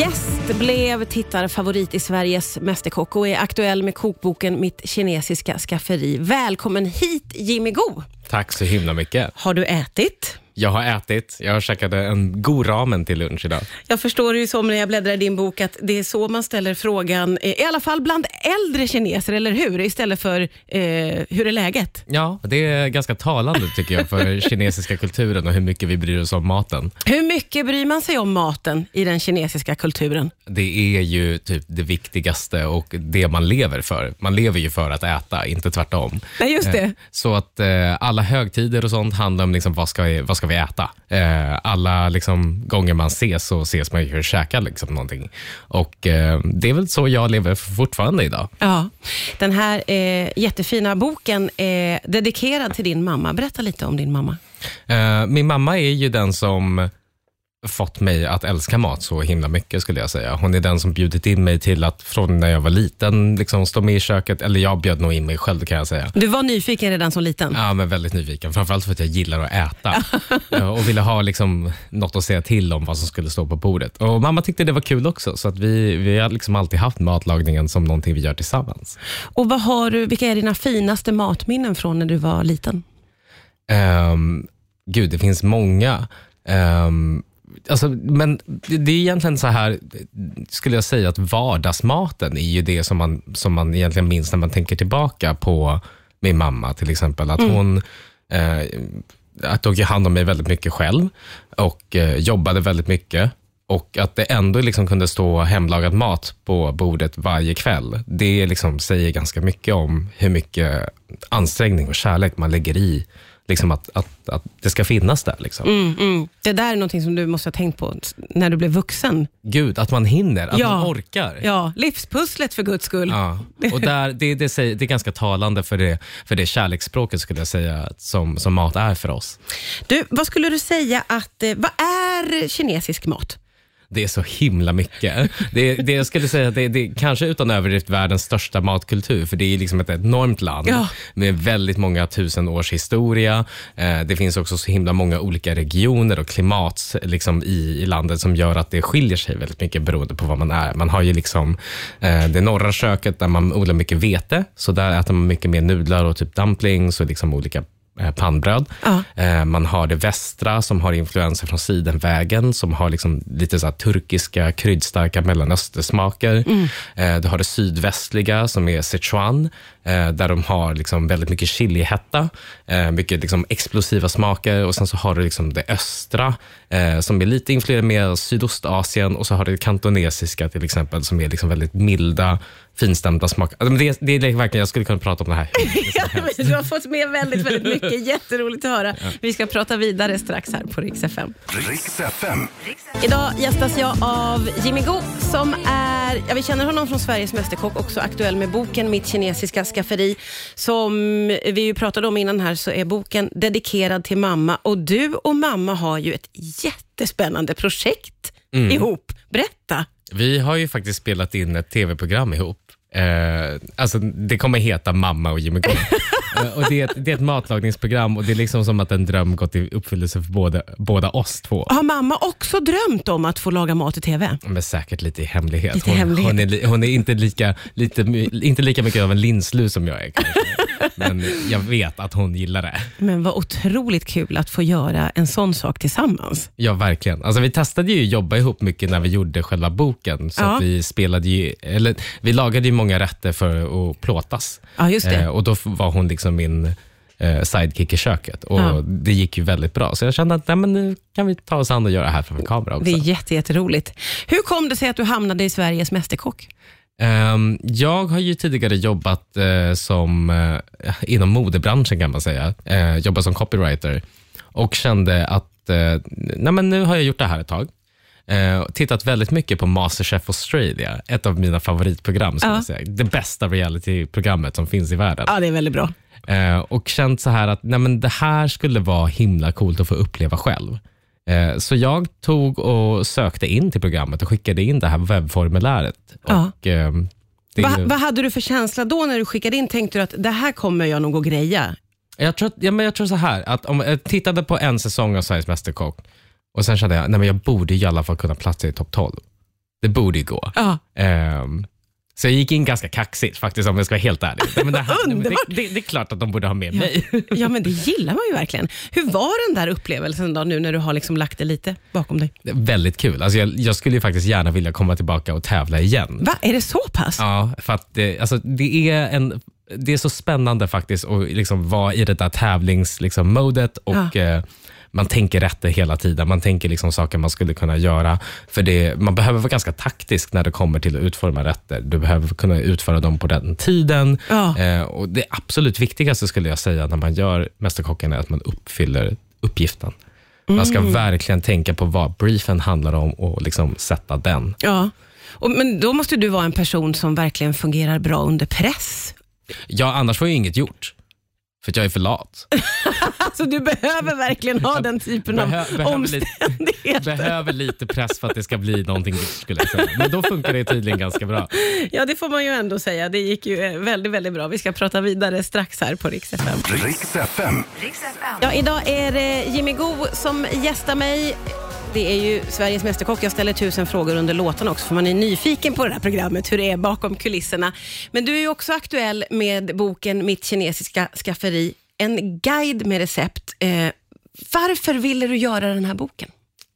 Gäst blev tittarfavorit i Sveriges Mästerkock och är aktuell med kokboken Mitt kinesiska skafferi. Välkommen hit Jimmy Go! Tack så himla mycket. Har du ätit? Jag har ätit. Jag käkade en god ramen till lunch idag. Jag förstår ju som när jag bläddrar i din bok att det är så man ställer frågan, i alla fall bland äldre kineser, eller hur? Istället för eh, hur är läget? Ja, det är ganska talande tycker jag för kinesiska kulturen och hur mycket vi bryr oss om maten. Hur mycket bryr man sig om maten i den kinesiska kulturen? Det är ju typ det viktigaste och det man lever för. Man lever ju för att äta, inte tvärtom. Nej, just det. Eh, Så att eh, alla högtider och sånt handlar om liksom, vad, ska vi, vad ska vi äta. Eh, alla liksom, gånger man ses så ses man ju för att käka liksom, någonting. Och eh, det är väl så jag lever fortfarande idag. Ja, den här eh, jättefina boken är dedikerad till din mamma. Berätta lite om din mamma. Eh, min mamma är ju den som fått mig att älska mat så himla mycket skulle jag säga. Hon är den som bjudit in mig till att från när jag var liten liksom stå med i köket, eller jag bjöd nog in mig själv kan jag säga. Du var nyfiken redan som liten? Ja, men väldigt nyfiken. Framförallt för att jag gillar att äta Eh, och ville ha liksom något att säga till om vad som skulle stå på bordet. Och Mamma tyckte det var kul också, så att vi, vi har liksom alltid haft matlagningen som någonting vi gör tillsammans. Och vad har du, vilka är dina finaste matminnen från när du var liten? Um, gud, det finns många. Um, alltså, men det är egentligen så här, skulle jag säga att vardagsmaten är ju det som man, som man egentligen minns när man tänker tillbaka på min mamma till exempel. Att hon eh, att tog hand om mig väldigt mycket själv och eh, jobbade väldigt mycket. Och att det ändå liksom kunde stå hemlagad mat på bordet varje kväll, det liksom säger ganska mycket om hur mycket ansträngning och kärlek man lägger i liksom att, att, att det ska finnas där. Liksom. Mm, mm. Det där är någonting som du måste ha tänkt på när du blev vuxen. Gud, att man hinner, att Ja. man orkar. Ja, livspusslet för guds skull. Ja, och där, det, det, säger, det är ganska talande för det, för det kärleksspråket skulle jag säga som, som mat är för oss. Du, vad skulle du säga att, eh, vad är kinesisk mat? Det är så himla mycket. Det, det jag skulle säga att det, det är kanske utan överdrift världens största matkultur, för det är liksom ett enormt land Ja. med väldigt många tusen års historia. Eh, det finns också så himla många olika regioner och klimat liksom, i, i landet som gör att det skiljer sig väldigt mycket beroende på vad man är. Man har ju liksom eh, det norra köket där man odlar mycket vete, så där äter man mycket mer nudlar och typ dumplings och liksom olika pannbröd. Ja. Eh, Man har det västra som har influenser från sidenvägen som har liksom lite så turkiska kryddstarka mellanöstersmaker. Eh, Du har det sydvästliga som är Sichuan eh, där de har liksom väldigt mycket chilihetta, eh, mycket liksom explosiva smaker och sen så har du liksom det östra eh, som är lite influerat av Sydostasien och så har du det kantonesiska till exempel som är liksom väldigt milda, finstämda smaker. Alltså, det, det är verkligen, jag skulle kunna prata om det här du har fått med väldigt, väldigt mycket. Jätteroligt att höra. Vi ska prata vidare strax här på Rix FM. Riks FM. Idag gästas jag av Jimmy Go som är, ja, vi känner honom från Sveriges Mästerkock, också aktuell med boken Mitt kinesiska skafferi. Som vi ju pratade om innan här så är boken dedikerad till mamma och du och mamma har ju ett jättespännande projekt ihop. Berätta. Vi har ju faktiskt spelat in ett tv-program ihop. Eh, alltså, det kommer heta Mamma och Jimmy Go. Eh, och det, är ett, det är ett matlagningsprogram och det är liksom som att en dröm gått i uppfyllelse för båda, båda oss två. Har mamma också drömt om att få laga mat i TV? Men säkert lite i hemlighet. Lite hon, hemlighet. hon är, hon är inte, lika, lite, inte lika mycket av en linslus som jag är. Kanske. Men jag vet att hon gillar det. Men vad otroligt kul att få göra en sån sak tillsammans. Ja, verkligen. Alltså, vi testade ju att jobba ihop mycket när vi gjorde själva boken. Så Ja. vi, spelade ju, eller, vi lagade ju många rätter för att plåtas. Ja, just det. Eh, och Då var hon liksom min eh, sidekick i köket och Ja. det gick ju väldigt bra. Så jag kände att nej, men nu kan vi ta oss an och göra det här framför kamera också. Det är jätte, jätteroligt. Hur kom det sig att du hamnade i Sveriges Mästerkock? Ehm, jag har ju tidigare jobbat eh, som, eh, inom modebranschen kan man säga, uh, jobbat som copywriter och kände att eh, nej, men nu har jag gjort det här ett tag. Eh, tittat väldigt mycket på Masterchef Australia, ett av mina favoritprogram. Ja. jag säga. Det bästa realityprogrammet som finns i världen. Ja, det är väldigt bra. Eh, och känt så här att nej, men det här skulle vara himla coolt att få uppleva själv. Eh, så jag tog och sökte in till programmet och skickade in det här webbformuläret. Ja. Och, ehm, det Va, vad hade du för känsla då när du skickade in? Tänkte du att det här kommer jag nog att greja? Jag tror, att- ja, men jag tror så här, att om jag tittade på en säsong av Sveriges Mästerkock och sen kände jag, nej men jag borde i alla fall kunna platsa i topp 12. Det borde ju gå. Ja. Ehm, så jag gick in ganska kaxigt faktiskt om jag ska vara helt ärlig. Men det, här, men det, Underbart. det, det är klart att de borde ha med mig. ja, men det gillar man ju verkligen. Hur var den där upplevelsen då, nu när du har liksom lagt det lite bakom dig? Väldigt kul. Alltså jag, jag skulle ju faktiskt gärna vilja komma tillbaka och tävla igen. Va, är det så pass? Ja, för att det, alltså, det, är en, det är så spännande faktiskt att liksom vara i det där tävlingsmodet liksom, och eh, man tänker rätt hela tiden. Man tänker liksom saker man skulle kunna göra. För det, Man behöver vara ganska taktisk när det kommer till att utforma rätter. Du behöver kunna utföra dem på den tiden. Ja. Eh, och Det absolut viktigaste skulle jag säga när man gör Mästerkocken är att man uppfyller uppgiften. Man ska verkligen tänka på vad briefen handlar om och liksom sätta den. Ja. Och, men då måste du vara en person som verkligen fungerar bra under press. Ja, annars får jag inget gjort. För att jag är för lat. Alltså du behöver verkligen ha den typen av Behö- behöver lite- omständigheter. Behöver lite press för att det ska bli någonting skulle jag säga. Men då funkar det tydligen ganska bra. Ja, det får man ju ändå säga. Det gick ju eh, väldigt, väldigt bra. Vi ska prata vidare strax här på Rix FM. Riks FM. Ja, idag är det Jimmy Go som gästar mig. Det är ju Sveriges Mästerkock. Jag ställer tusen frågor under låtarna också, för man är nyfiken på det här programmet, hur det är bakom kulisserna. Men du är ju också aktuell med boken Mitt kinesiska skafferi, en guide med recept. Eh, varför ville du göra den här boken?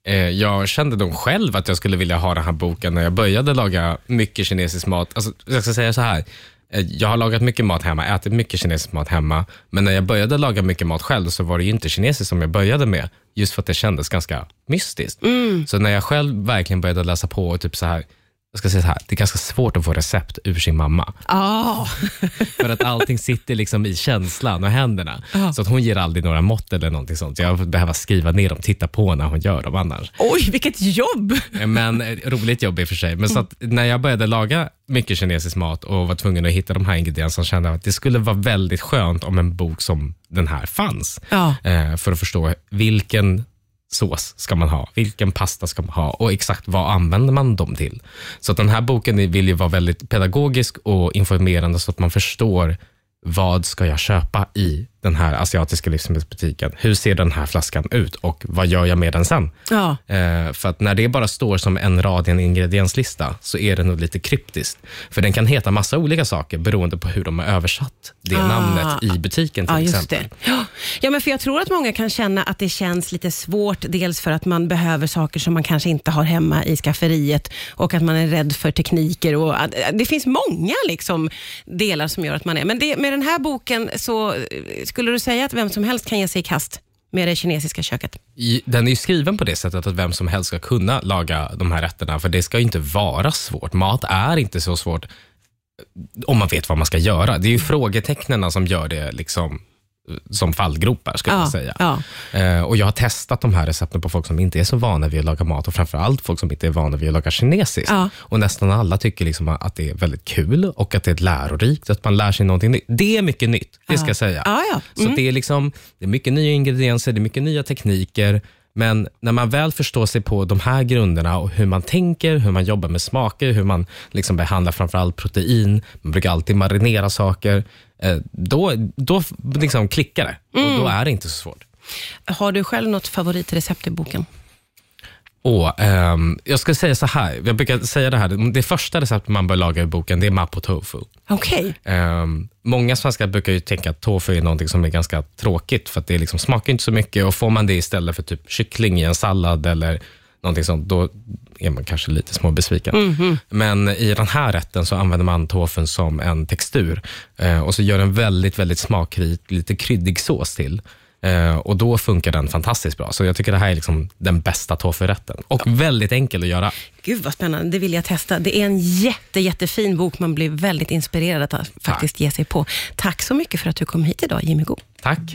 Eh, jag kände nog själv att jag skulle vilja ha den här boken när jag började laga mycket kinesisk mat. Alltså, jag ska säga så här eh, Jag har lagat mycket mat hemma, ätit mycket kinesisk mat hemma. Men när jag började laga mycket mat själv så var det inte kinesiskt som jag började med. Just för att det kändes ganska mystiskt. Så när jag själv verkligen började läsa på och typ så här, jag ska säga så här, det är ganska svårt att få recept ur sin mamma. Ah, För att allting sitter liksom i känslan och händerna. Så att hon ger aldrig några mått eller någonting sånt. Så jag behöver skriva ner dem, titta på när hon gör dem annars. oj, vilket jobb! Men eh, roligt jobb i och för sig. Men så att när jag började laga mycket kinesisk mat och var tvungen att hitta de här ingredienserna kände jag att det skulle vara väldigt skönt om en bok som den här fanns. Eh, för att förstå vilken sås ska man ha, vilken pasta ska man ha och exakt vad använder man dem till. Så den här boken vill ju vara väldigt pedagogisk och informerande så att man förstår vad ska jag köpa i den här asiatiska livsmedelsbutiken? Hur ser den här flaskan ut och vad gör jag med den sen? Ja. Eh, för att när det bara står som en rad i en ingredienslista så är det nog lite kryptiskt. För den kan heta massa olika saker beroende på hur de har översatt det Ah. namnet i butiken till just exempel. det. Ja. men för jag tror att många kan känna att det känns lite svårt, dels för att man behöver saker som man kanske inte har hemma i skafferiet och att man är rädd för tekniker. Och, att- eh, det finns många liksom, delar som gör att man är... Men det, med den här boken så eh, skulle du säga att vem som helst kan ge sig i kast med det kinesiska köket? Den är ju skriven på det sättet att vem som helst ska kunna laga de här rätterna, för det ska ju inte vara svårt. Mat är inte så svårt eh, om man vet vad man ska göra. Det är ju frågetecknen som gör det liksom som fallgropar, ska Ja, jag säga. ja. Eh, och Jag har testat de här recepten på folk som inte är så vana vid att laga mat och framförallt folk som inte är vana vid att laga kinesiskt. Ja. Och Nästan alla tycker liksom att det är väldigt kul och att det är lärorikt, att man lär sig någonting nytt. Det är mycket nytt, det ska jag säga. Ja. Så Mm. det är, liksom, det är mycket nya ingredienser, det är mycket nya tekniker. Men när man väl förstår sig på de här grunderna och hur man tänker, hur man jobbar med smaker, hur man liksom behandlar framförallt protein, man brukar alltid marinera saker, eh, då, då liksom klickar det och Mm. då är det inte så svårt. Har du själv något favoritrecept i boken? Och, ehm, jag ska säga så här, jag brukar säga det här, det första receptet man bör laga i boken det är mapo tofu. Okej. Ehm, många svenskar brukar ju tänka att tofu är någonting som är ganska tråkigt för att det liksom smakar inte så mycket och får man det istället för typ kyckling i en sallad eller någonting sånt, då är man kanske lite små besviken. Men i den här rätten så använder man tofun som en textur eh, och så gör en väldigt, väldigt smakrik, lite kryddig sås till. Eh, och då funkar den fantastiskt bra. Så jag tycker det här är liksom den bästa tofurätten. Och väldigt enkel att göra. Gud vad spännande, det vill jag testa. Det är en jätte, jättefin bok, man blir väldigt inspirerad att faktiskt ge sig på. Tack så mycket för att du kom hit idag, Jimmy Go. Tack.